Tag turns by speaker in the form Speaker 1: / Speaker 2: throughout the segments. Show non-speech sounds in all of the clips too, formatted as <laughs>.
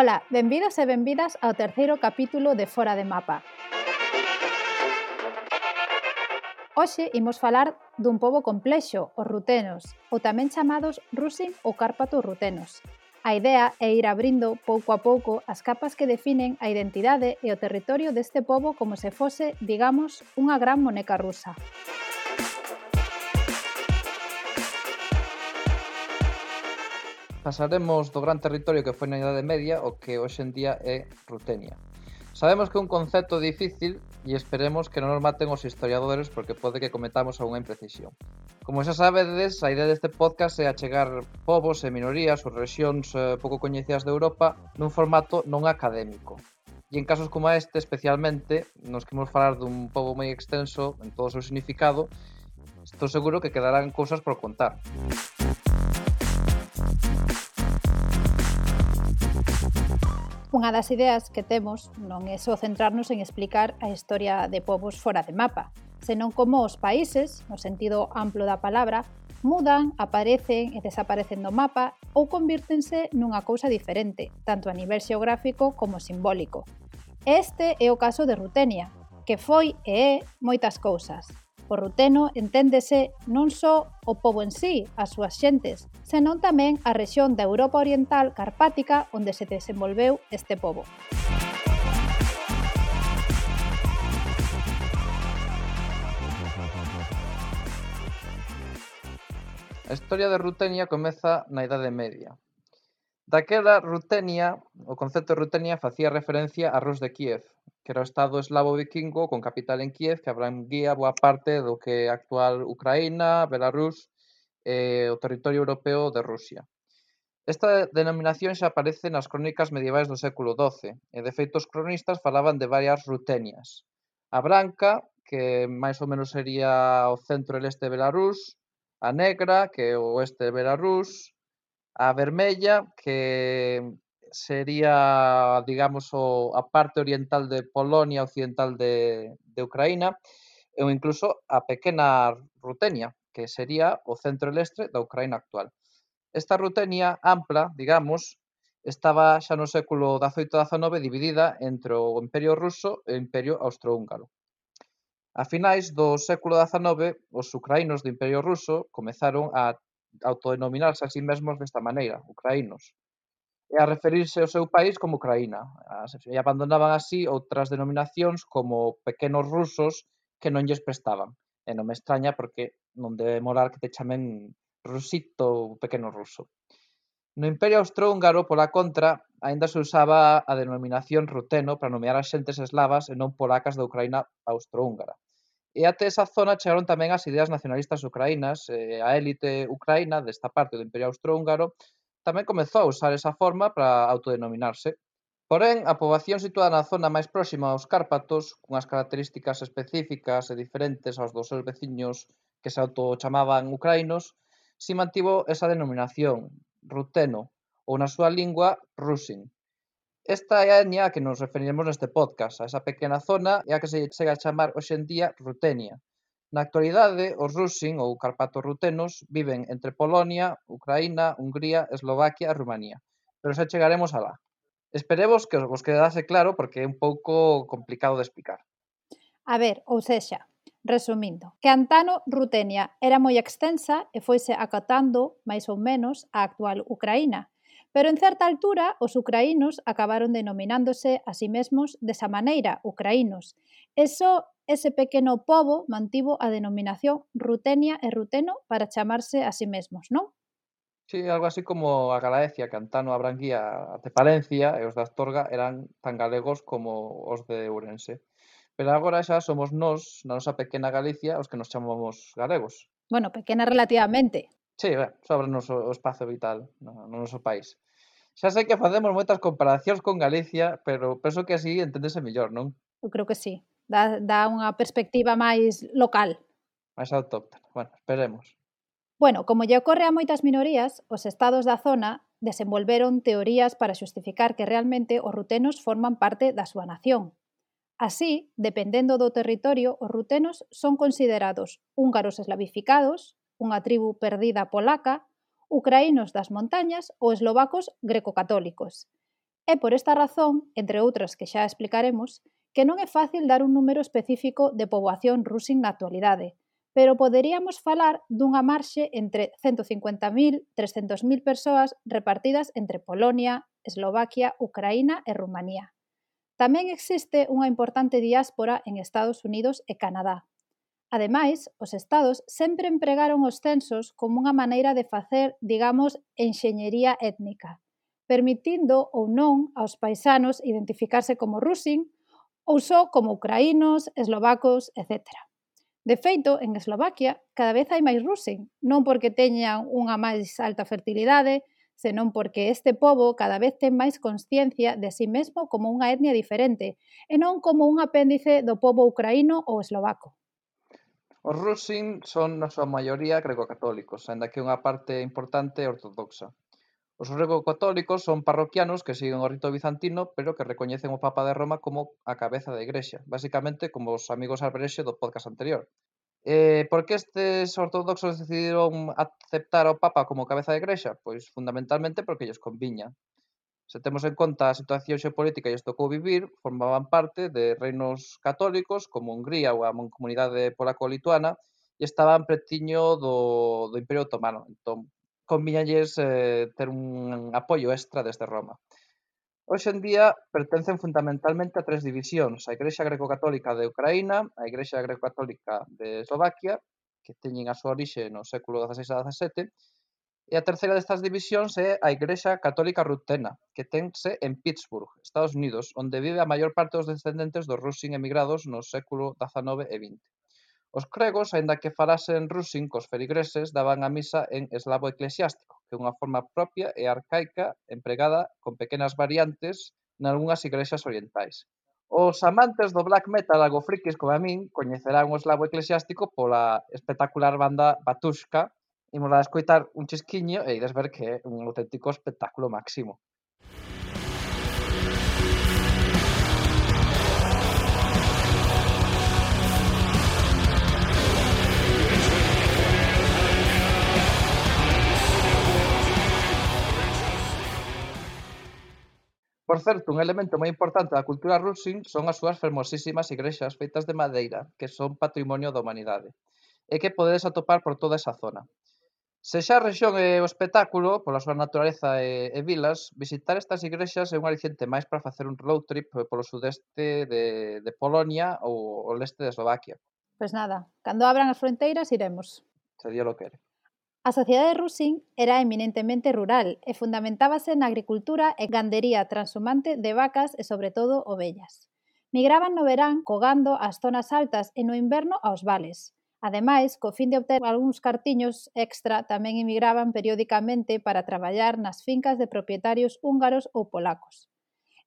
Speaker 1: Ola, benvidos e benvidas ao terceiro capítulo de Fora de Mapa. Hoxe imos falar dun pobo complexo, os rutenos, ou tamén chamados rusin ou cárpatos rutenos. A idea é ir abrindo pouco a pouco as capas que definen a identidade e o territorio deste pobo como se fose, digamos, unha gran moneca rusa.
Speaker 2: Música Pasaremos do gran territorio que foi na Idade Media o que hoxe en día é Rutenia. Sabemos que é un concepto difícil e esperemos que non nos maten os historiadores porque pode que cometamos algunha imprecisión. Como xa sabedes, a idea deste podcast é achegar povos e minorías ou rexións eh, pouco coñecidas de Europa nun formato non académico. E en casos como este, especialmente, nos quimos falar dun povo moi extenso en todo o seu significado, estou seguro que quedarán cousas por contar.
Speaker 1: Música Unha das ideas que temos non é só centrarnos en explicar a historia de povos fora de mapa, senón como os países, no sentido amplo da palabra, mudan, aparecen e desaparecen do mapa ou convírtense nunha cousa diferente, tanto a nivel xeográfico como simbólico. Este é o caso de Rutenia, que foi e é moitas cousas, Ruteno enténdese non só o pobo en sí, as súas xentes, senón tamén a rexión da Europa Oriental Carpática onde se desenvolveu este pobo.
Speaker 2: A historia de Rutenia comeza na Idade Media. Daquela Rutenia, o concepto de Rutenia facía referencia a Rus de Kiev, que era o Estado eslavo vikingo con capital en Kiev, que abranguía boa parte do que actual Ucraína, Belarus e o territorio europeo de Rusia. Esta denominación xa aparece nas crónicas medievais do século XII, e de feito os cronistas falaban de varias rutenias. A branca, que máis ou menos sería o centro e leste de Belarus, a negra, que é o oeste de Belarus, a vermella, que sería, digamos, o, a parte oriental de Polonia, occidental de, de Ucraína, ou incluso a pequena Rutenia, que sería o centro e leste da Ucraína actual. Esta Rutenia ampla, digamos, estaba xa no século XVIII e XIX dividida entre o Imperio Ruso e o Imperio Austrohúngaro. A finais do século XIX, os ucraínos do Imperio Ruso comezaron a autodenominarse a sí mesmos desta maneira, ucraínos, e a referirse ao seu país como Ucraína. E abandonaban así outras denominacións como pequenos rusos que non lles prestaban. E non me extraña porque non debe morar que te chamen rusito ou pequeno ruso. No Imperio Austrohúngaro, pola contra, aínda se usaba a denominación ruteno para nomear as xentes eslavas e non polacas da Ucraína austrohúngara. E até esa zona chegaron tamén as ideas nacionalistas ucraínas e a élite ucraína desta parte do Imperio Austrohúngaro tamén comezou a usar esa forma para autodenominarse. Porén, a poboación situada na zona máis próxima aos Cárpatos, cunhas características específicas e diferentes aos dos seus veciños que se autochamaban ucrainos, si mantivo esa denominación, ruteno, ou na súa lingua, rusin. Esta é a etnia a que nos referiremos neste podcast, a esa pequena zona e a que se chega a chamar hoxe en día Rutenia, Na actualidade os rusin ou carpatorrutenos viven entre Polonia, Ucraína, Hungría, Eslovaquia e Rumanía, pero xa chegaremos alá. Esperemos que vos quedase claro porque é un pouco complicado de explicar.
Speaker 1: A ver, ou sexa, resumindo, que antano Rutenia era moi extensa e foise acatando, máis ou menos, a actual Ucraína, Pero en certa altura, os ucraínos acabaron denominándose a sí mesmos desa maneira, ucraínos. E só ese pequeno pobo mantivo a denominación rutenia e ruteno para chamarse a sí mesmos, non?
Speaker 2: Sí, algo así como a Galaecia, Cantano, Abranguía, de Palencia e os de Astorga eran tan galegos como os de Ourense. Pero agora xa somos nós, na nosa pequena Galicia, os que nos chamamos galegos.
Speaker 1: Bueno, pequena relativamente.
Speaker 2: Sí, ben, sobre o, noso espazo vital no, no noso país. Xa sei que facemos moitas comparacións con Galicia, pero penso que así enténdese mellor, non?
Speaker 1: Eu creo que sí. Dá, dá unha perspectiva máis local.
Speaker 2: Máis autóctona. Bueno, esperemos.
Speaker 1: Bueno, como lle ocorre a moitas minorías, os estados da zona desenvolveron teorías para xustificar que realmente os rutenos forman parte da súa nación. Así, dependendo do territorio, os rutenos son considerados húngaros eslavificados, unha tribu perdida polaca, ucraínos das montañas ou eslovacos grecocatólicos. É por esta razón, entre outras que xa explicaremos, que non é fácil dar un número específico de poboación rusin na actualidade, pero poderíamos falar dunha marxe entre 150.000 300.000 persoas repartidas entre Polonia, Eslovaquia, Ucraína e Rumanía. Tamén existe unha importante diáspora en Estados Unidos e Canadá, Ademais, os estados sempre empregaron os censos como unha maneira de facer, digamos, enxeñería étnica, permitindo ou non aos paisanos identificarse como rusin ou só como ucraínos, eslovacos, etc. De feito, en Eslovaquia cada vez hai máis rusin, non porque teñan unha máis alta fertilidade, senón porque este pobo cada vez ten máis consciencia de si mesmo como unha etnia diferente e non como un apéndice do pobo ucraíno ou eslovaco.
Speaker 2: Os Rusin son na súa maioría gregocatólicos, aínda que unha parte importante é ortodoxa. Os gregocatólicos son parroquianos que siguen o rito bizantino, pero que recoñecen o Papa de Roma como a cabeza da Igrexa, basicamente como os amigos albrexe do podcast anterior. Eh, por que estes ortodoxos decidiron aceptar ao Papa como cabeza de Igrexa? Pois fundamentalmente porque lles conviña. Se temos en conta a situación xeopolítica que lles tocou vivir, formaban parte de reinos católicos como Hungría ou a comunidade Polaco-Lituana e estaban pretiño do, do Imperio Otomano. Entón, conviñalles eh, ter un apoio extra desde Roma. Hoxe en día pertencen fundamentalmente a tres divisións, a Igrexa Greco-Católica de Ucraína, a Igrexa Greco-Católica de Eslovaquia, que teñen a súa orixe no século XVI a XVII, E a terceira destas divisións é a Igrexa Católica Rutena, que tense en Pittsburgh, Estados Unidos, onde vive a maior parte dos descendentes dos Rusin emigrados no século XIX e XX. Os cregos, aínda que falasen rusin cos feligreses, daban a misa en eslavo eclesiástico, que é unha forma propia e arcaica empregada con pequenas variantes nalgúnas igrexas orientais. Os amantes do black metal algo frikis como a min coñecerán o eslavo eclesiástico pola espectacular banda Batushka imos a escoitar un chisquiño e ides ver que é un auténtico espectáculo máximo. Por certo, un elemento moi importante da cultura rusin son as súas fermosísimas igrexas feitas de madeira, que son patrimonio da humanidade, e que podedes atopar por toda esa zona. Se xa a rexión é o espectáculo, pola súa naturaleza e, e vilas, visitar estas igrexas é un aliciente máis para facer un road trip polo sudeste de, de Polonia ou o leste de Eslovaquia.
Speaker 1: Pois nada, cando abran as fronteiras iremos.
Speaker 2: Se Dios lo quere.
Speaker 1: A sociedade Rusin era eminentemente rural e fundamentábase na agricultura e gandería transhumante de vacas e, sobre todo, ovellas. Migraban no verán cogando ás zonas altas e no inverno aos vales, Ademais, co fin de obter algúns cartiños extra, tamén emigraban periódicamente para traballar nas fincas de propietarios húngaros ou polacos.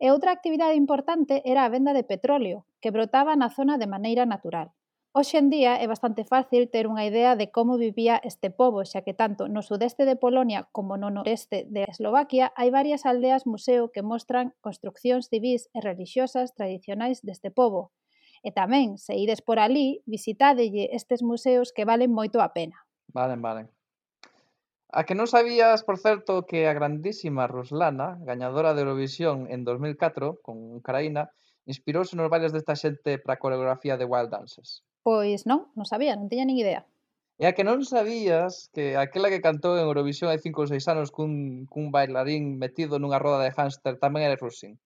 Speaker 1: E outra actividade importante era a venda de petróleo, que brotaba na zona de maneira natural. Hoxe en día é bastante fácil ter unha idea de como vivía este pobo, xa que tanto no sudeste de Polonia como no noreste de Eslovaquia hai varias aldeas museo que mostran construccións civís e religiosas tradicionais deste pobo, E tamén, se ides por ali, visitadelle estes museos que valen moito a pena.
Speaker 2: Valen, valen. A que non sabías, por certo, que a grandísima Ruslana, gañadora de Eurovisión en 2004 con Ucraína, inspirouse nos bailes desta xente para a coreografía de Wild Dances.
Speaker 1: Pois non, non sabía, non tiña nin idea.
Speaker 2: E a que non sabías que aquela que cantou en Eurovisión hai 5 ou 6 anos cun, cun bailarín metido nunha roda de hámster tamén era Rusin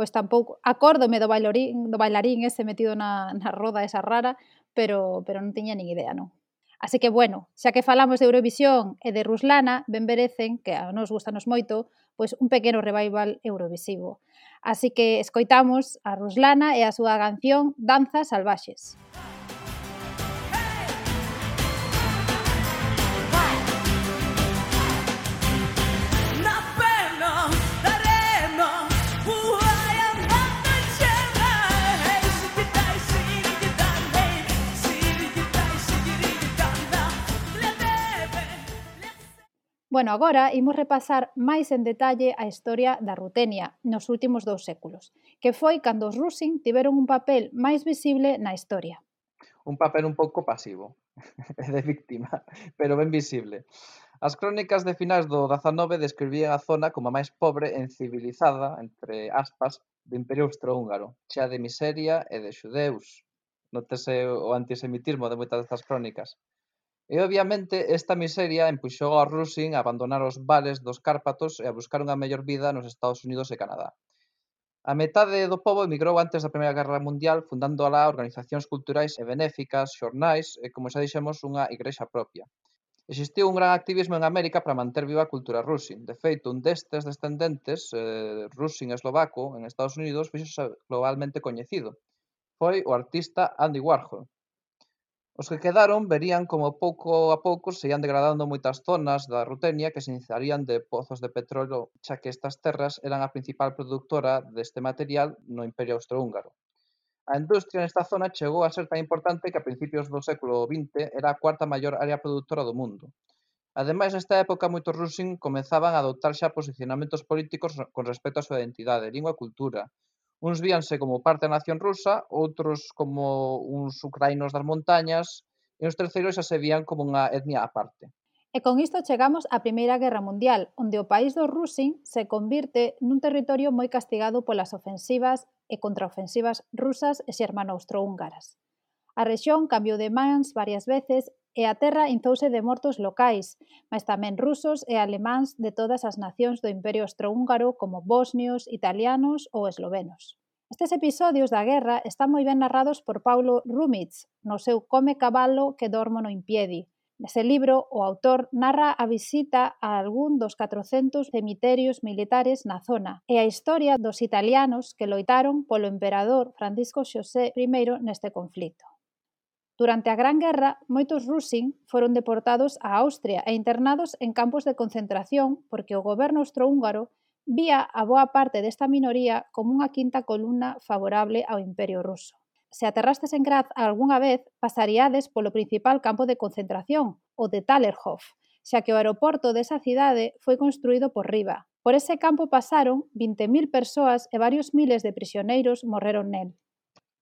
Speaker 1: pois tampouco acórdome do bailarín, do bailarín ese metido na, na roda esa rara, pero, pero non tiña nin idea, non. Así que, bueno, xa que falamos de Eurovisión e de Ruslana, ben merecen, que a nos gustanos moito, pois un pequeno revival eurovisivo. Así que escoitamos a Ruslana e a súa canción Danzas Salvaxes. Danzas Salvaxes. Bueno, agora imos repasar máis en detalle a historia da Rutenia nos últimos dous séculos, que foi cando os Rusin tiveron un papel máis visible na historia.
Speaker 2: Un papel un pouco pasivo, <laughs> de víctima, pero ben visible. As crónicas de finais do 19 describían a zona como a máis pobre e civilizada, entre aspas, do Imperio Austrohúngaro, chea de miseria e de xudeus. Notese o antisemitismo de moitas destas crónicas. E obviamente esta miseria empuxou a Rusin a abandonar os vales dos Cárpatos e a buscar unha mellor vida nos Estados Unidos e Canadá. A metade do pobo emigrou antes da Primeira Guerra Mundial fundando alá organizacións culturais e benéficas, xornais e, como xa dixemos, unha igrexa propia. Existiu un gran activismo en América para manter viva a cultura rusin. De feito, un destes descendentes, eh, rusin eslovaco, en Estados Unidos, fixo globalmente coñecido. Foi o artista Andy Warhol, Os que quedaron verían como pouco a pouco se iban degradando moitas zonas da Rutenia que se iniciarían de pozos de petróleo, xa que estas terras eran a principal productora deste material no Imperio Austrohúngaro. A industria nesta zona chegou a ser tan importante que a principios do século XX era a cuarta maior área productora do mundo. Ademais, nesta época, moitos rusin comezaban a adoptar xa posicionamentos políticos con respecto á súa identidade, lingua e cultura, Uns víanse como parte da nación rusa, outros como uns ucrainos das montañas, e os terceiros xa se vían como unha etnia aparte.
Speaker 1: E con isto chegamos á Primeira Guerra Mundial, onde o país do Rusin se convirte nun territorio moi castigado polas ofensivas e contraofensivas rusas e xermano-austrohúngaras. A rexión cambiou de mans varias veces e a terra inzouse de mortos locais, mas tamén rusos e alemáns de todas as nacións do Imperio Austrohúngaro como bosnios, italianos ou eslovenos. Estes episodios da guerra están moi ben narrados por Paulo Rumitz no seu Come cabalo que dormo no impiedi. Nese libro, o autor narra a visita a algún dos 400 cemiterios militares na zona e a historia dos italianos que loitaron polo emperador Francisco Xosé I neste conflito. Durante a Gran Guerra, moitos rusin foron deportados a Austria e internados en campos de concentración porque o goberno austrohúngaro vía a boa parte desta minoría como unha quinta columna favorable ao Imperio Ruso. Se aterrastes en Graz algunha vez, pasaríades polo principal campo de concentración, o de Talerhof, xa que o aeroporto desa cidade foi construído por riba. Por ese campo pasaron 20.000 persoas e varios miles de prisioneiros morreron nel.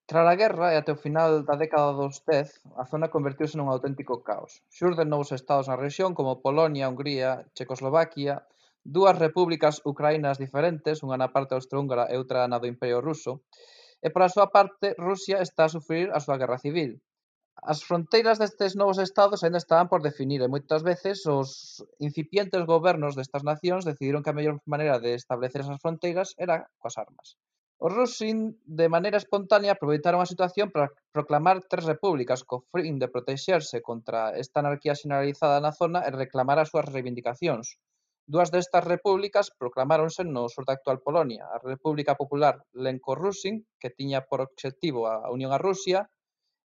Speaker 2: Tras a guerra e até o final da década dos 10 a zona converteuse nun auténtico caos. Xurden novos estados na rexión como Polonia, Hungría, Checoslovaquia, dúas repúblicas ucraínas diferentes, unha na parte austrohúngara e outra na do Imperio Ruso, e pola súa parte Rusia está a sufrir a súa guerra civil. As fronteiras destes novos estados aínda estaban por definir e moitas veces os incipientes gobernos destas nacións decidiron que a mellor maneira de establecer esas fronteiras era coas armas. Os Rusin, de maneira espontánea aproveitaron a situación para proclamar tres repúblicas co fin de protexerse contra esta anarquía xeneralizada na zona e reclamar as súas reivindicacións. Dúas destas repúblicas proclamáronse no sur da actual Polonia, a República Popular Lenko-Rusin, que tiña por obxectivo a unión a Rusia,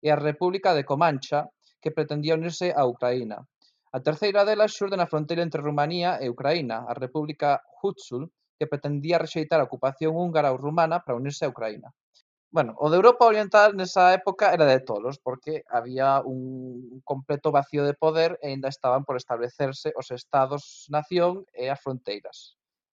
Speaker 2: e a República de Comancha, que pretendía unirse a Ucraína. A terceira delas xurde na fronteira entre Rumanía e Ucraína, a República Hutsul, que pretendía rexeitar a ocupación húngara ou rumana para unirse a Ucraína. Bueno, o de Europa Oriental nesa época era de tolos, porque había un completo vacío de poder e ainda estaban por establecerse os estados-nación e as fronteiras.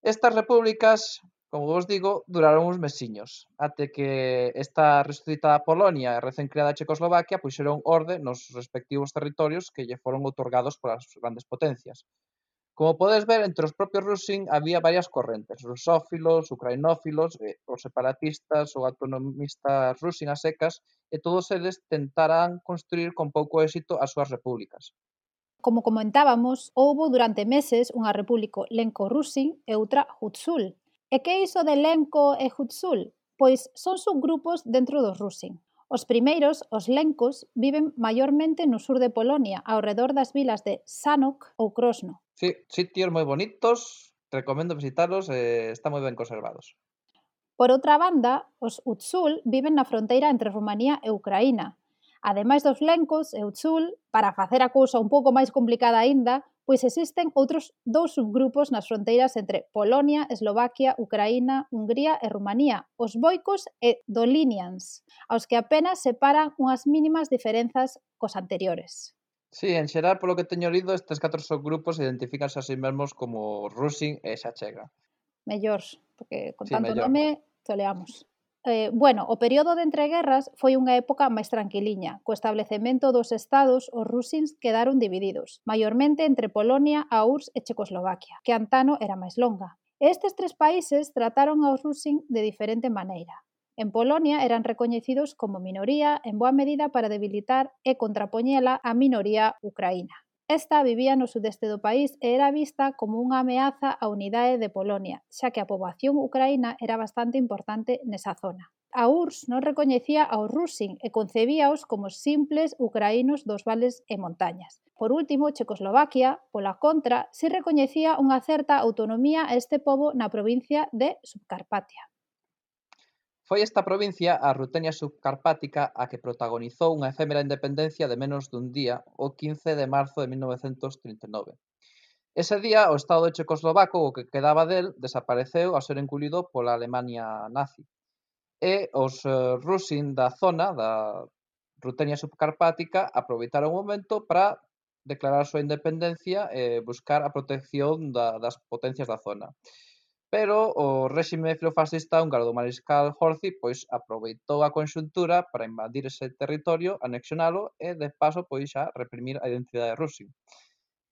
Speaker 2: Estas repúblicas, como vos digo, duraron uns mesiños, até que esta resucitada Polonia e recén creada Checoslovaquia puxeron orde nos respectivos territorios que lle foron otorgados polas grandes potencias. Como podes ver, entre os propios Rusin había varias correntes, rusófilos, ucrainófilos, eh, os separatistas ou autonomistas Rusin a secas, e todos eles tentarán construir con pouco éxito as súas repúblicas.
Speaker 1: Como comentábamos, houbo durante meses unha república lenco-rusin e outra hutsul. E que é iso de lenco e hutsul? Pois son subgrupos dentro dos rusin. Os primeiros, os lencos, viven maiormente no sur de Polonia, ao redor das vilas de Sanok ou Krosno,
Speaker 2: Sí, sitios moi bonitos, recomendo visitalos e eh, están moi ben conservados.
Speaker 1: Por outra banda, os Utsul viven na fronteira entre Rumanía e Ucraína. Ademais dos Lencos e Utsul, para facer a cousa un pouco máis complicada aínda, pois existen outros dous subgrupos nas fronteiras entre Polonia, Eslovaquia, Ucraína, Hungría e Rumanía, os boicos e dolinians, aos que apenas separan unhas mínimas diferenzas cos anteriores.
Speaker 2: Sí, en xeral, polo que teño lido, estes catro subgrupos identifícanse a si sí mesmos como Rusin e Xa Chega.
Speaker 1: Mellors, porque con sí, tanto mellor. nome toleamos. Eh, bueno, o período de entreguerras foi unha época máis tranquiliña. Co establecemento dos estados, os rusins quedaron divididos, maiormente entre Polonia, a URSS e Checoslovaquia, que antano era máis longa. Estes tres países trataron aos rusin de diferente maneira. En Polonia eran recoñecidos como minoría en boa medida para debilitar e contrapoñela á minoría ucraína. Esta vivía no sudeste do país e era vista como unha ameaza á unidade de Polonia, xa que a poboación ucraína era bastante importante nesa zona. A URSS non recoñecía aos Rusin e concebíaos como simples ucraínos dos vales e montañas. Por último, Checoslovaquia, pola contra, si recoñecía unha certa autonomía a este pobo na provincia de Subcarpatia.
Speaker 2: Foi esta provincia a Rutenia subcarpática a que protagonizou unha efémera independencia de menos dun día, o 15 de marzo de 1939. Ese día, o Estado checoslovaco, o que quedaba del, desapareceu ao ser enculido pola Alemania nazi. E os eh, rusin da zona, da Rutenia subcarpática, aproveitaron o momento para declarar a súa independencia e buscar a protección da, das potencias da zona. Pero o réxime filofascista húngaro do mariscal Horthy pois aproveitou a conxuntura para invadir ese territorio, anexionalo e de paso pois xa reprimir a identidade rusa.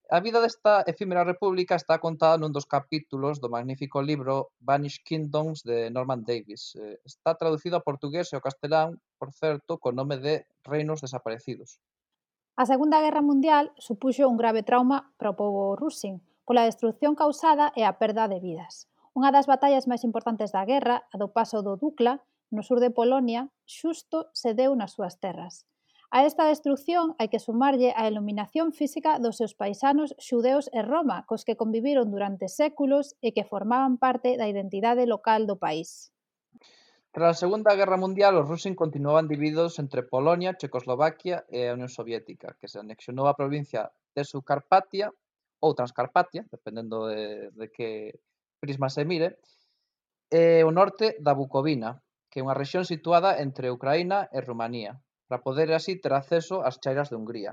Speaker 2: A vida desta efímera república está contada nun dos capítulos do magnífico libro Vanished Kingdoms de Norman Davis. Eh, está traducido a portugués e ao castelán, por certo, co nome de Reinos Desaparecidos.
Speaker 1: A Segunda Guerra Mundial supuxo un grave trauma para o povo rusin, pola destrucción causada e a perda de vidas. Unha das batallas máis importantes da guerra, a do paso do Dukla, no sur de Polonia, xusto se deu nas súas terras. A esta destrucción hai que sumarlle a iluminación física dos seus paisanos xudeos e Roma, cos que conviviron durante séculos e que formaban parte da identidade local do país.
Speaker 2: Tras a Segunda Guerra Mundial, os rusos continuaban divididos entre Polonia, Checoslovaquia e a Unión Soviética, que se anexionou a provincia de Subcarpatia ou Transcarpatia, dependendo de, de que prisma se mire, é o norte da Bucovina, que é unha rexión situada entre Ucraína e Rumanía, para poder así ter acceso ás chairas de Hungría.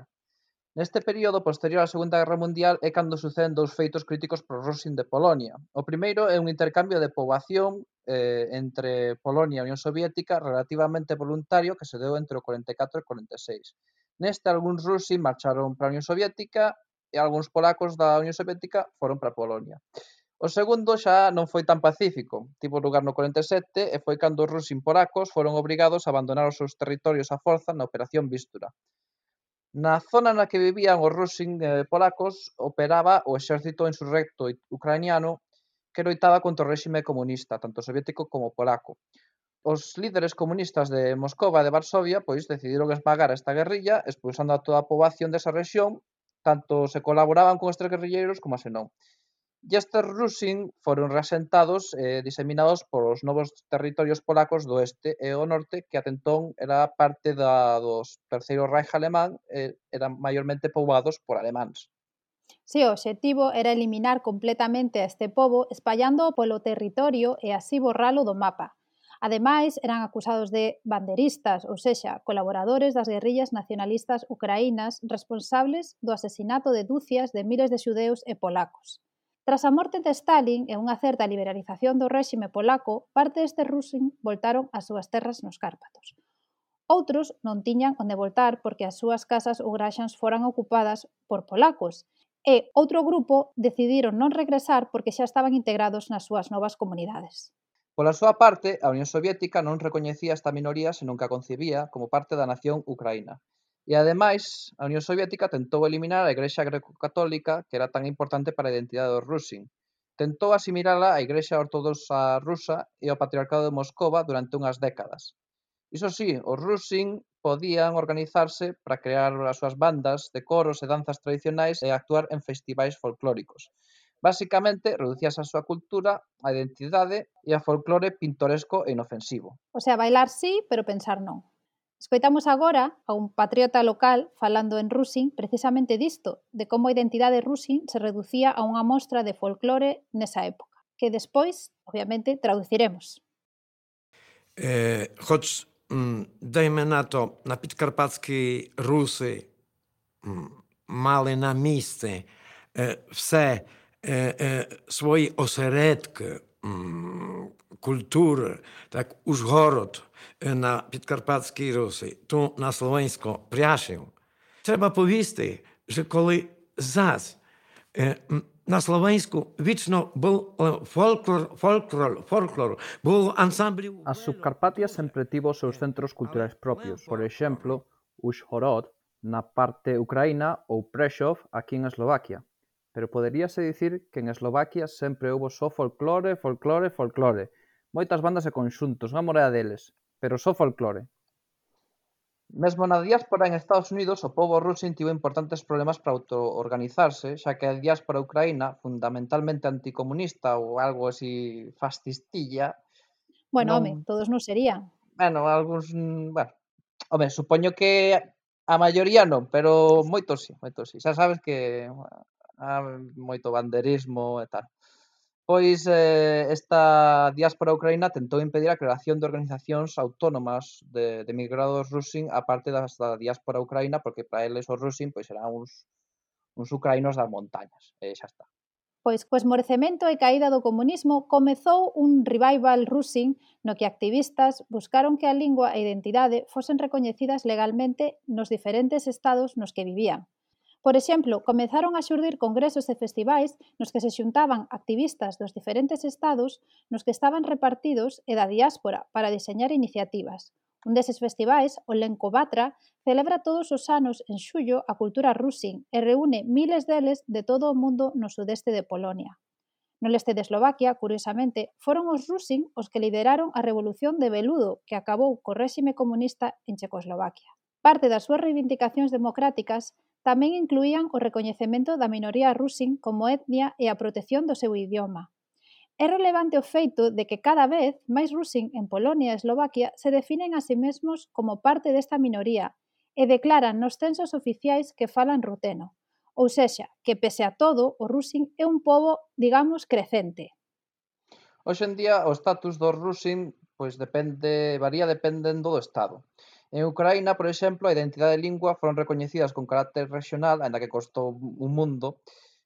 Speaker 2: Neste período posterior á Segunda Guerra Mundial é cando suceden dous feitos críticos para os Rosin de Polonia. O primeiro é un intercambio de poboación eh, entre Polonia e Unión Soviética relativamente voluntario que se deu entre o 44 e o 46. Neste, algúns rusin marcharon para a Unión Soviética e algúns polacos da Unión Soviética foron para Polonia. O segundo xa non foi tan pacífico, tivo lugar no 47 e foi cando os rusin polacos foron obrigados a abandonar os seus territorios á forza na Operación Vístura. Na zona na que vivían os rus eh, polacos operaba o exército insurrecto ucraniano que loitaba contra o réxime comunista, tanto soviético como polaco. Os líderes comunistas de Moscova e de Varsovia pois decidiron esmagar esta guerrilla expulsando a toda a poboación desa rexión, tanto se colaboraban con estes guerrilleiros como se non. E estes Rusin foron reasentados e diseminados polos novos territorios polacos do oeste e o norte que atentón era parte da, dos terceiro Reich alemán e eran maiormente poboados por alemáns.
Speaker 1: Si sí, o obxectivo era eliminar completamente a este pobo espallándoo polo territorio e así borralo do mapa. Ademais, eran acusados de banderistas, ou sexa, colaboradores das guerrillas nacionalistas ucraínas responsables do asesinato de dúcias de miles de xudeus e polacos. Tras a morte de Stalin e unha certa liberalización do réxime polaco, parte destes rusin voltaron ás súas terras nos Cárpatos. Outros non tiñan onde voltar porque as súas casas ou graxas foran ocupadas por polacos e outro grupo decidiron non regresar porque xa estaban integrados nas súas novas comunidades.
Speaker 2: Pola súa parte, a Unión Soviética non recoñecía esta minoría senón que a concebía como parte da nación ucraína E ademais a Unión Soviética tentou eliminar a Igrexa Grecocatólica que era tan importante para a identidade dos Rusin. Tentou asimilala á Igrexa Ortodoxa Rusa e ao Patriarcado de Moscova durante unhas décadas. Iso sí, os Rusin podían organizarse para crear as súas bandas de coros e danzas tradicionais e actuar en festivais folclóricos. Básicamente, reducías a súa cultura, a identidade e a folclore pintoresco e inofensivo.
Speaker 1: O sea, bailar sí, pero pensar non. Escoitamos agora a un patriota local falando en Rusin precisamente disto, de como a identidade Rusin se reducía a unha mostra de folclore nesa época, que despois, obviamente, traduciremos.
Speaker 3: E, choć dajmy na to, mm, na podkarpackiej Rusy mali na miejsce e, eh, wszystkie eh, eh, swoje oseredki, kultury, tak Użhorod na Підкарпатській Русі, то на словенсько Пряшів. Треба повісти, що коли зась na slovensku вічно був folklor, folklor, folklor, був ансамбль...
Speaker 4: As Subcarpatias sempre tivo os seus centros culturais propios, por exemplo, Ushhorod na parte ucraína ou Prešov aquí en Eslovaquia. pero poderíase dicir que en Eslovaquia sempre houbo só folclore, folclore, folclore. Moitas bandas e conxuntos, unha morea deles, pero só folclore.
Speaker 2: Mesmo na diáspora en Estados Unidos, o povo ruso tivo importantes problemas para autoorganizarse, xa que a diáspora ucraína, fundamentalmente anticomunista ou algo así fascistilla...
Speaker 1: Bueno, non... home, todos non serían.
Speaker 2: Bueno, algúns... Mm, bueno, home, supoño que a maioría non, pero moitos sí, moitos sí. Xa sabes que ah, moito banderismo e tal. Pois eh, esta diáspora ucraína tentou impedir a creación de organizacións autónomas de, de migrados rusin a parte da diáspora ucraína, porque para eles os rusin pois eran uns, uns ucraínos das montañas, e xa está.
Speaker 1: Pois co esmorecemento e caída do comunismo comezou un revival rusin no que activistas buscaron que a lingua e identidade fosen recoñecidas legalmente nos diferentes estados nos que vivían, Por exemplo, comezaron a xurdir congresos e festivais nos que se xuntaban activistas dos diferentes estados nos que estaban repartidos e da diáspora para diseñar iniciativas. Un deses festivais, o Lencobatra, celebra todos os anos en xullo a cultura rusin e reúne miles deles de todo o mundo no sudeste de Polonia. No leste de Eslovaquia, curiosamente, foron os rusin os que lideraron a revolución de Beludo que acabou co réxime comunista en Checoslovaquia. Parte das súas reivindicacións democráticas Tamén incluían o recoñecemento da minoría rusin como etnia e a protección do seu idioma. É relevante o feito de que cada vez máis rusin en Polonia e Eslovaquia se definen a si mesmos como parte desta minoría e declaran nos censos oficiais que falan ruteno. Ou sexa, que pese a todo, o rusin é un pobo, digamos, crecente.
Speaker 2: Hoxe en día o status do rusin pois depende varía dependendo do estado. En Ucraína, por exemplo, a identidade e lingua foron recoñecidas con carácter regional, aínda que costou un mundo,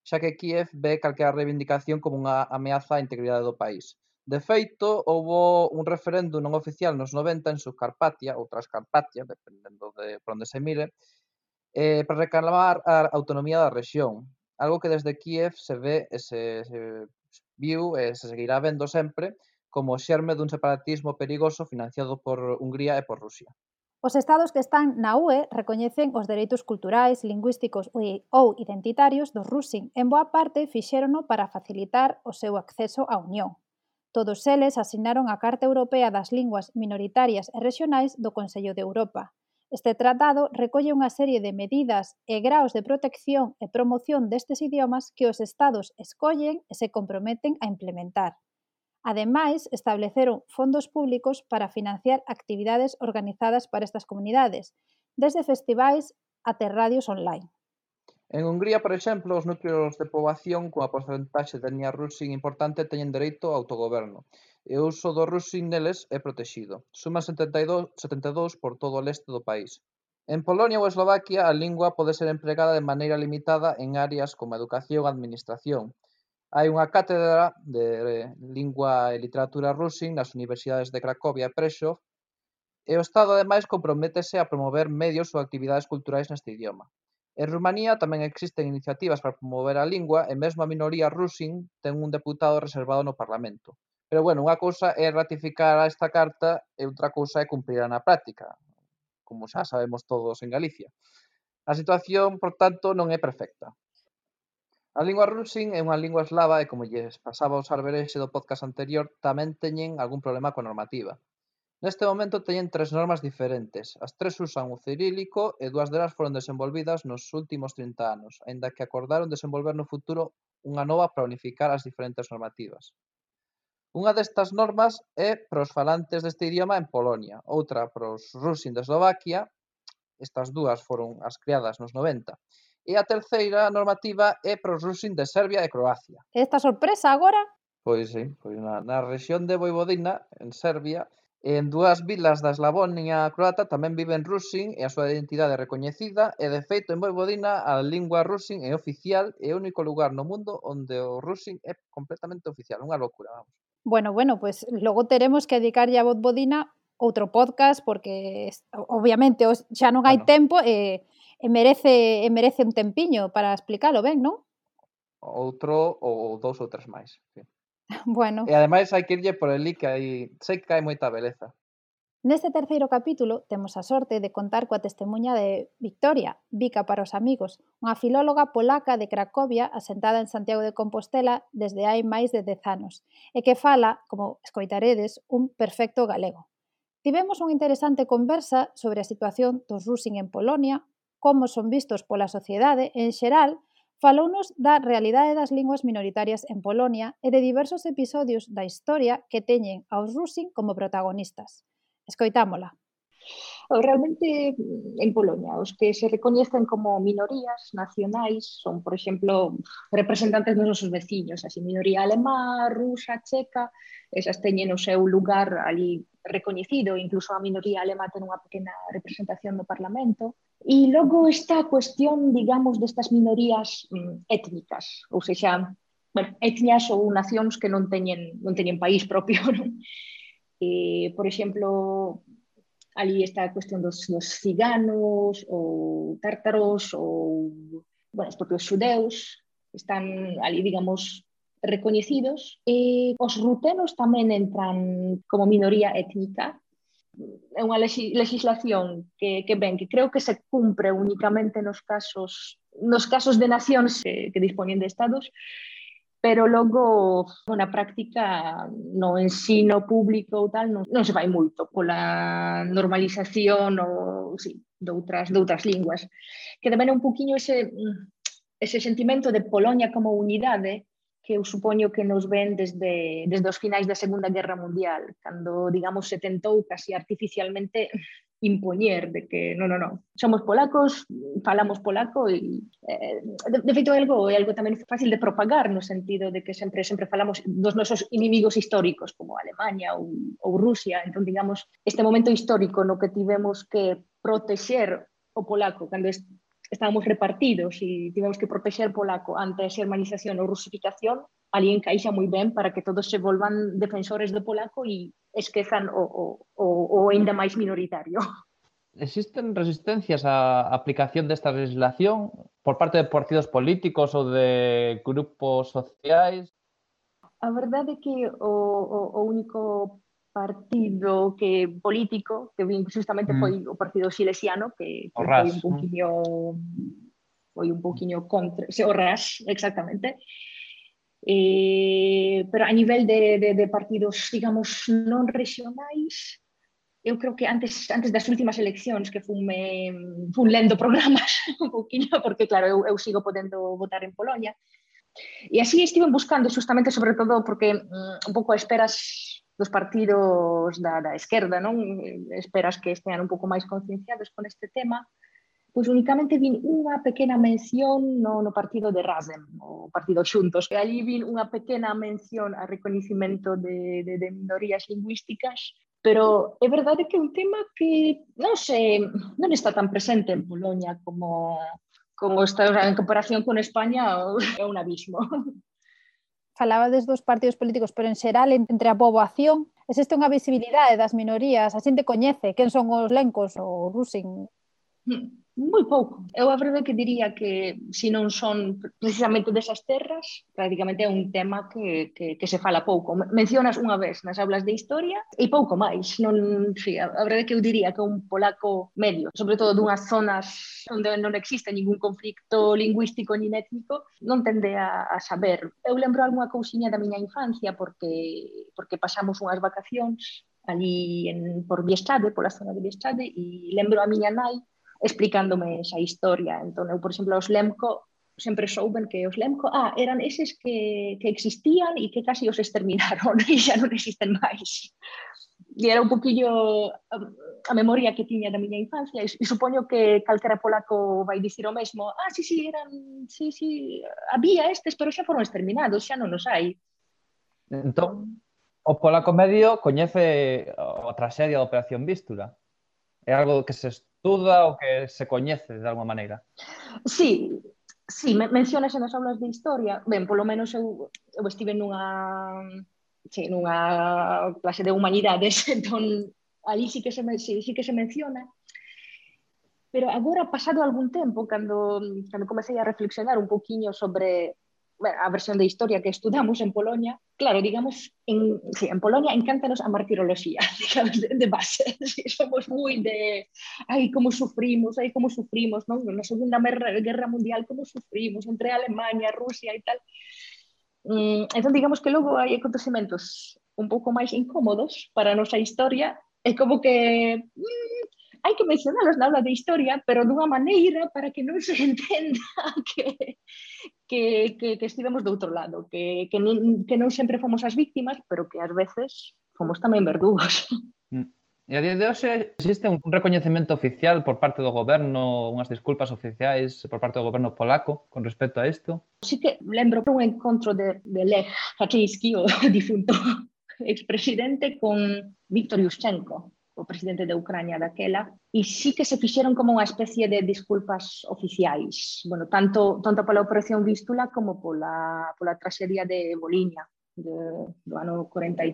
Speaker 2: xa que Kiev ve calquera reivindicación como unha ameaza á integridade do país. De feito, houbo un referéndum non oficial nos 90 en Subcarpatia, ou Transcarpatia, dependendo de por onde se mire, eh, para reclamar a autonomía da rexión, algo que desde Kiev se ve e se, se viu e se seguirá vendo sempre como xerme dun separatismo perigoso financiado por Hungría e por Rusia.
Speaker 1: Os estados que están na UE recoñecen os dereitos culturais, lingüísticos ou identitarios dos Rusin en boa parte fixérono para facilitar o seu acceso á Unión. Todos eles asinaron a Carta Europea das Linguas Minoritarias e Regionais do Consello de Europa. Este tratado recolle unha serie de medidas e graos de protección e promoción destes idiomas que os estados escollen e se comprometen a implementar. Ademais, estableceron fondos públicos para financiar actividades organizadas para estas comunidades, desde festivais até radios online.
Speaker 2: En Hungría, por exemplo, os núcleos de poboación coa porcentaxe de etnia rusin importante teñen dereito ao autogoberno e o uso do rusin neles é protegido. Suman 72, 72 por todo o leste do país. En Polonia ou Eslovaquia, a lingua pode ser empregada de maneira limitada en áreas como educación e administración, Hai unha cátedra de Lingua e Literatura Rusin nas universidades de Cracovia e Prešov e o Estado ademais comprométese a promover medios ou actividades culturais neste idioma. En Rumanía tamén existen iniciativas para promover a lingua e mesmo a minoría rusin ten un deputado reservado no Parlamento. Pero bueno, unha cousa é ratificar esta carta e outra cousa é cumprirla na práctica, como xa sabemos todos en Galicia. A situación, por tanto, non é perfecta. A lingua rusin é unha lingua eslava e como lles pasaba aos sarberexe do podcast anterior, tamén teñen algún problema coa normativa. Neste momento teñen tres normas diferentes. As tres usan o cirílico e dúas delas foron desenvolvidas nos últimos 30 anos, aínda que acordaron desenvolver no futuro unha nova para unificar as diferentes normativas. Unha destas normas é para os falantes deste idioma en Polonia, outra para os rusin de Eslovaquia, estas dúas foron as creadas nos 90, E a terceira normativa é para os rusin de Serbia e Croacia.
Speaker 1: Esta sorpresa agora?
Speaker 2: Pois sí, pois na, na rexión de Voivodina, en Serbia, en dúas vilas da Eslavonia croata tamén viven rusin e a súa identidade é recoñecida e de feito en Voivodina a lingua rusin é oficial e o único lugar no mundo onde o rusin é completamente oficial, unha locura, vamos.
Speaker 1: Bueno, bueno, pues logo teremos que dedicarlle a Voivodina outro podcast porque obviamente xa non hai bueno. tempo e eh, e merece e merece un tempiño para explicalo ben, non?
Speaker 2: Outro ou dous ou tres máis. Sí. <laughs>
Speaker 1: Bueno.
Speaker 2: E ademais hai que irlle por el que hai, sei que hai moita beleza.
Speaker 1: Neste terceiro capítulo temos a sorte de contar coa testemunha de Victoria, Vica para os amigos, unha filóloga polaca de Cracovia asentada en Santiago de Compostela desde hai máis de 10 anos e que fala, como escoitaredes, un perfecto galego. Tivemos unha interesante conversa sobre a situación dos Rusing en Polonia, como son vistos pola sociedade en xeral, falounos da realidade das linguas minoritarias en Polonia e de diversos episodios da historia que teñen aos rusin como protagonistas. Escoitámola.
Speaker 5: Oh, realmente en Polonia, os que se recoñecen como minorías nacionais son, por exemplo, representantes dos nosos veciños, así minoría alemá, rusa, checa, esas teñen o seu lugar ali recoñecido, incluso a minoría alemá ten unha pequena representación no Parlamento. E logo está a cuestión, digamos, destas minorías mm, étnicas, ou seja, bueno, etnias ou nacións que non teñen, non teñen país propio. <laughs> Non? Eh, por exemplo, ali está a cuestión dos, dos ciganos ou tártaros ou bueno, os propios xudeus están ali, digamos, recoñecidos e os rutenos tamén entran como minoría étnica. É unha legislación que, que ben, que creo que se cumpre únicamente nos casos nos casos de nacións que, que dispoñen de estados, pero logo na práctica no ensino público ou tal non, non se vai moito pola normalización ou sí, doutras, doutras linguas. Que tamén é un poquinho ese, ese sentimento de Polonia como unidade que eu supoño que nos ven desde, desde os finais da Segunda Guerra Mundial, cando, digamos, se tentou casi artificialmente <laughs> impoñer de que non, non, non, somos polacos, falamos polaco e eh, de, de feito é algo, é algo tamén fácil de propagar no sentido de que sempre sempre falamos dos nosos inimigos históricos como Alemania ou, ou Rusia, entón digamos este momento histórico no que tivemos que protexer o polaco cando estábamos repartidos e tivemos que proteger polaco ante a xermanización ou rusificación, ali encaixa moi ben para que todos se volvan defensores do polaco e esquezan o, o, o, o ainda máis minoritario.
Speaker 2: Existen resistencias á aplicación desta legislación por parte de partidos políticos ou de grupos sociais?
Speaker 5: A verdade é que o, o, o único partido que político que vin justamente mm. foi o partido silesiano que, que foi un poquinho foi un poquinho contra, se o RAS, exactamente. Eh, pero a nivel de, de, de partidos, digamos, non regionais, eu creo que antes antes das últimas eleccións que fume fun lendo programas un <laughs> poquinho porque claro, eu, eu sigo podendo votar en Polonia. E así estive buscando justamente sobre todo porque um, un pouco esperas dos partidos da, da esquerda, non? Esperas que estean un pouco máis concienciados con este tema, pois únicamente vin unha pequena mención no, no partido de Rasem, o partido Xuntos, e ali vin unha pequena mención a reconhecimento de, de, de minorías lingüísticas, pero é verdade que é un tema que non sei, non está tan presente en Polonia como como está en comparación con España <laughs> é un abismo
Speaker 1: falabades dos partidos políticos, pero en xeral entre a poboación existe unha visibilidade das minorías, a xente coñece quen son os lencos ou rusin.
Speaker 5: Hmm. Moi pouco. Eu a verdade que diría que se non son precisamente desas terras, prácticamente é un tema que, que, que se fala pouco. Mencionas unha vez nas aulas de historia e pouco máis. Non, sí, a verdade que eu diría que un polaco medio, sobre todo dunhas zonas onde non existe ningún conflicto lingüístico ni étnico, non tende a, a saber. Eu lembro algunha cousiña da miña infancia porque porque pasamos unhas vacacións ali en, por Biestade, pola zona de Biestade, e lembro a miña nai explicándome esa historia. Entón, eu, por exemplo, os Lemco sempre souben que os Lemco ah, eran eses que, que existían e que casi os exterminaron <laughs> e xa non existen máis. E era un poquillo a, a memoria que tiña da miña infancia e, e supoño que calquera polaco vai dicir o mesmo ah, sí, sí, eran, sí, sí, había estes, pero xa foron exterminados, xa non os hai.
Speaker 2: Entón, o polaco medio coñece a traxedia da Operación Vístula é algo que se estuda ou que se coñece de alguma maneira.
Speaker 5: Sí, sí, mencionase nas aulas de historia, ben, polo menos eu, eu estive nunha sí, nunha clase de humanidades, <laughs> entón ali sí que se, sí, sí que se menciona, pero agora pasado algún tempo, cando, cando comecei a reflexionar un poquinho sobre bueno, a versión de historia que estudamos en Polonia, claro, digamos, en, sí, en Polonia encántanos a martirología, <laughs> digamos, de, de base, <laughs> sí, somos muy de, ay, cómo sufrimos, ay, cómo sufrimos, ¿no? En la Segunda Guerra Mundial, cómo sufrimos entre Alemania, Rusia y tal. Mm, entón, digamos que logo hai acontecementos un pouco máis incómodos para a nosa historia, é como que mm, hai que mencionalos na aula de historia, pero dunha maneira para que non se <laughs> entenda que, que, que, que estivemos do outro lado, que, que, non, que non sempre fomos as víctimas, pero que ás veces fomos tamén verdugos.
Speaker 6: Mm. E a día de hoxe existe un recoñecemento oficial por parte do goberno, unhas disculpas oficiais por parte do goberno polaco con respecto a isto?
Speaker 5: Sí que lembro un encontro de, de Lech Kaczynski, o <laughs> difunto expresidente, con Viktor Yushchenko, o presidente de Ucrania daquela, e sí que se fixeron como unha especie de disculpas oficiais, bueno, tanto, tanto pola operación Vístula como pola, pola traxedia de Boliña de, do ano 43.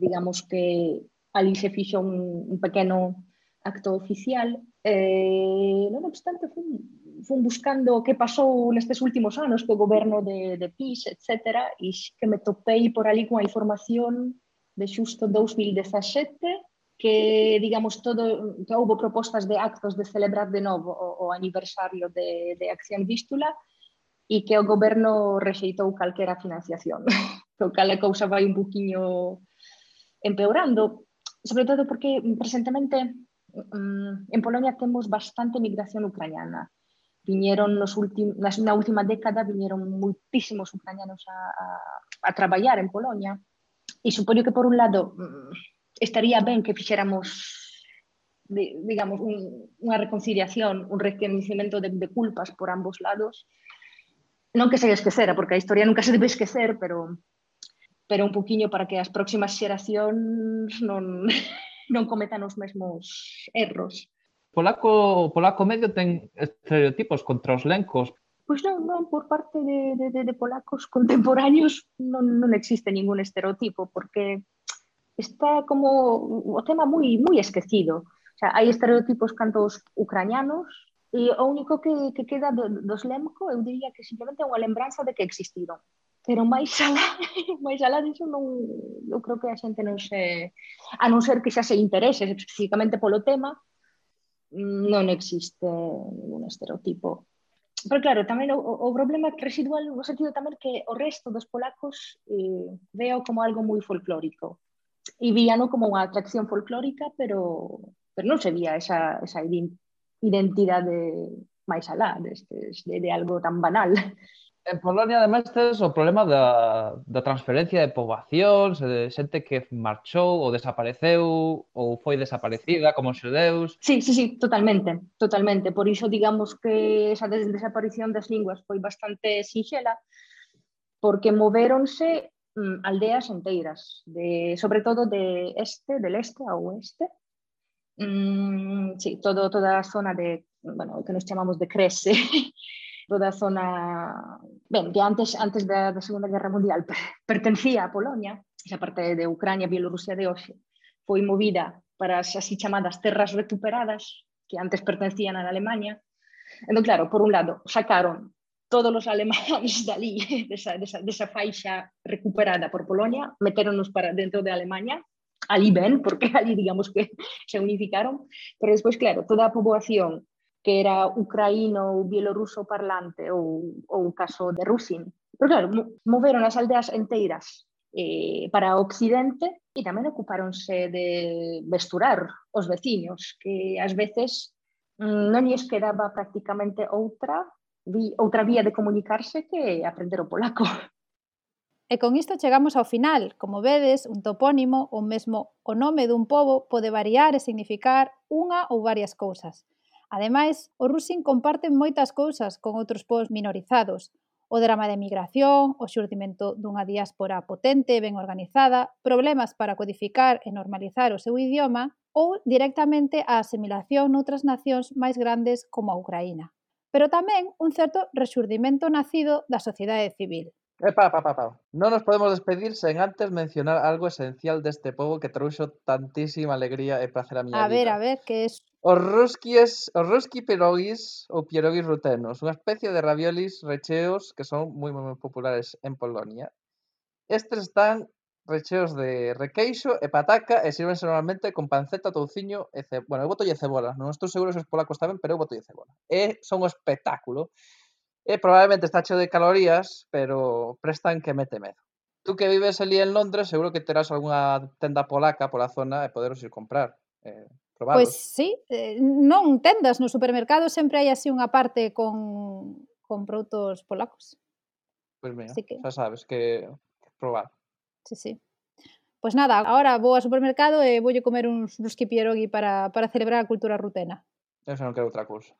Speaker 5: Digamos que ali se fixo un, un pequeno acto oficial, eh, non obstante, fun, fun buscando que pasou nestes últimos anos co goberno de, de PIS, etc., e que me topei por ali cunha información de xusto 2017, que, digamos, todo, que houve propostas de actos de celebrar de novo o, o aniversario de, de Acción Vístula e que o goberno rexeitou calquera financiación. <laughs> o cal a cousa vai un poquinho empeorando, sobre todo porque presentemente mm, en Polonia temos bastante migración ucraniana. Viñeron nos últim, na última década viñeron moitísimos ucranianos a, a, a traballar en Polonia e supoño que por un lado mm, estaría ben que fixéramos digamos, un, unha reconciliación, un reconocimiento de, de culpas por ambos lados. Non que se esquecera, porque a historia nunca se debe esquecer, pero pero un poquinho para que as próximas xeracións non, <laughs> non cometan os mesmos erros.
Speaker 6: Polaco, polaco medio ten estereotipos contra os lencos.
Speaker 5: Pois non, non, por parte de, de, de polacos contemporáneos non, non existe ningún estereotipo, porque está como o tema moi moi esquecido. O sea, hai estereotipos canto os ucranianos e o único que, que queda do, dos Lemko, eu diría que simplemente é unha lembranza de que existiron. Pero máis alá, <laughs> máis alá disso non, eu creo que a xente non se... A non ser que xa se interese especificamente polo tema, non existe ningún estereotipo pero claro, tamén o, o problema residual no sentido tamén que o resto dos polacos eh, veo como algo moi folclórico e víano como unha atracción folclórica, pero, pero non se vía esa, esa identidade máis alá, destes, de, de algo tan banal.
Speaker 6: En Polonia, ademais, tes o problema da, da transferencia de poboación, de xente que marchou ou desapareceu ou foi desaparecida como xudeus.
Speaker 5: Sí, sí, sí, totalmente, totalmente. Por iso, digamos que esa desaparición das linguas foi bastante sinxela, porque moveronse Mm, aldeas enteiras, de, sobre todo de este, del este a oeste. Mm, sí, todo, toda la zona de, bueno, que nos llamamos de Crece, <laughs> toda zona, bien, que antes, antes de la Segunda Guerra Mundial pertenecía a Polonia, esa parte de Ucrania, Bielorrusia de hoy, fue movida para as así chamadas terras recuperadas, que antes pertenecían a Alemania. Entón, claro, por un lado, sacaron todos os alemáns dali, desa, desa, desa faixa recuperada por Polonia, metéronos para dentro de Alemanha, ali ben, porque <laughs> ali digamos que se unificaron, pero despois, claro, toda a poboación que era ucraíno ou bielorruso parlante ou, ou caso de Rusin. Pero claro, moveron as aldeas enteiras eh, para o occidente e tamén ocupáronse de vesturar os veciños, que ás veces mm, non lles quedaba prácticamente outra vi, outra vía de comunicarse que aprender o polaco.
Speaker 1: E con isto chegamos ao final. Como vedes, un topónimo ou mesmo o nome dun pobo pode variar e significar unha ou varias cousas. Ademais, o Rusin comparten moitas cousas con outros povos minorizados. O drama de migración, o xurdimento dunha diáspora potente e ben organizada, problemas para codificar e normalizar o seu idioma ou directamente a asimilación noutras nacións máis grandes como a Ucraína pero tamén un certo resurdimento nacido da sociedade civil.
Speaker 2: Epa, pa, pa, pa. Non nos podemos despedir sen antes mencionar algo esencial deste pobo que trouxo tantísima alegría e placer a miña
Speaker 1: a
Speaker 2: vida.
Speaker 1: A ver, a ver, que es...
Speaker 2: Os rusquies, os ruski pierogis ou pierogis rutenos, unha especie de raviolis recheos que son moi moi populares en Polonia. Estes están recheos de requeixo e pataca e sirvense normalmente con panceta, touciño e ce... bueno, eu botolle cebola, non estou seguro se os polacos tamén, pero eu botolle cebola. E son un espectáculo. E probablemente está cheo de calorías, pero prestan que mete medo. Tú que vives ali en Londres, seguro que terás algunha tenda polaca pola zona e poderos ir comprar. Eh, probados.
Speaker 1: Pois sí, eh, non tendas no supermercado sempre hai así unha parte con con produtos polacos.
Speaker 2: Pois pues mira,
Speaker 1: así que...
Speaker 2: xa sabes que probar
Speaker 1: sí, sí. Pois nada, agora vou ao supermercado e voulle comer uns ruski pierogi para, para celebrar a cultura rutena.
Speaker 2: Eu xa non quero outra cousa.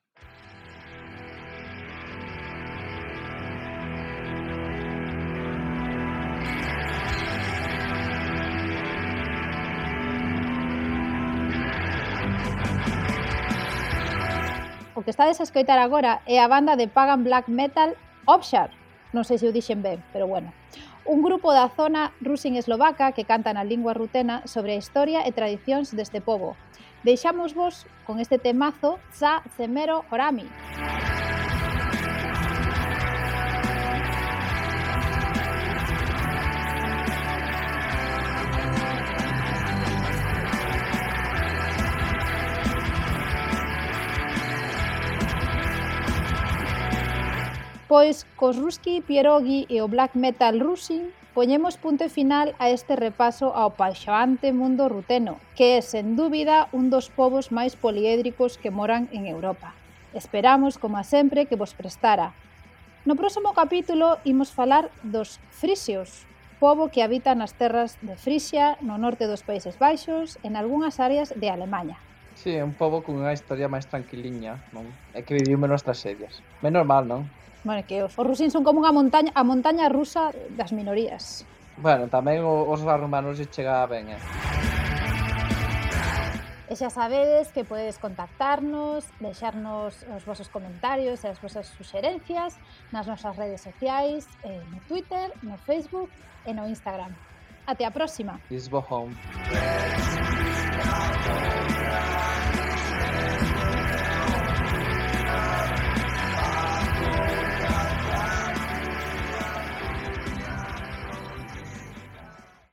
Speaker 1: O que estades a escoitar agora é a banda de Pagan Black Metal Obshar. Non sei se o dixen ben, pero bueno un grupo da zona rusin eslovaca que canta na lingua rutena sobre a historia e tradicións deste povo. Deixamos vos con este temazo Za Zemero Orami. Pois cos Ruski, Pierogi e o black metal Rusin poñemos punto final a este repaso ao paixoante mundo ruteno, que é, sen dúbida, un dos povos máis poliédricos que moran en Europa. Esperamos, como a sempre, que vos prestara. No próximo capítulo imos falar dos frisios, povo que habita nas terras de Frisia, no norte dos Países Baixos, en algunhas áreas de Alemanha.
Speaker 2: Sí, é un con cunha historia máis tranquiliña, non? É que viviu menos tragedias. Menos mal, non?
Speaker 1: Bueno, que os, os rusín son como unha montaña, a montaña rusa das minorías.
Speaker 2: Bueno, tamén os romanos lle chega ben, eh?
Speaker 1: E xa sabedes que podedes contactarnos, deixarnos os vosos comentarios e as vosas suxerencias nas nosas redes sociais, eh, no Twitter, no Facebook e no Instagram. Até a próxima.
Speaker 2: Lisbo home.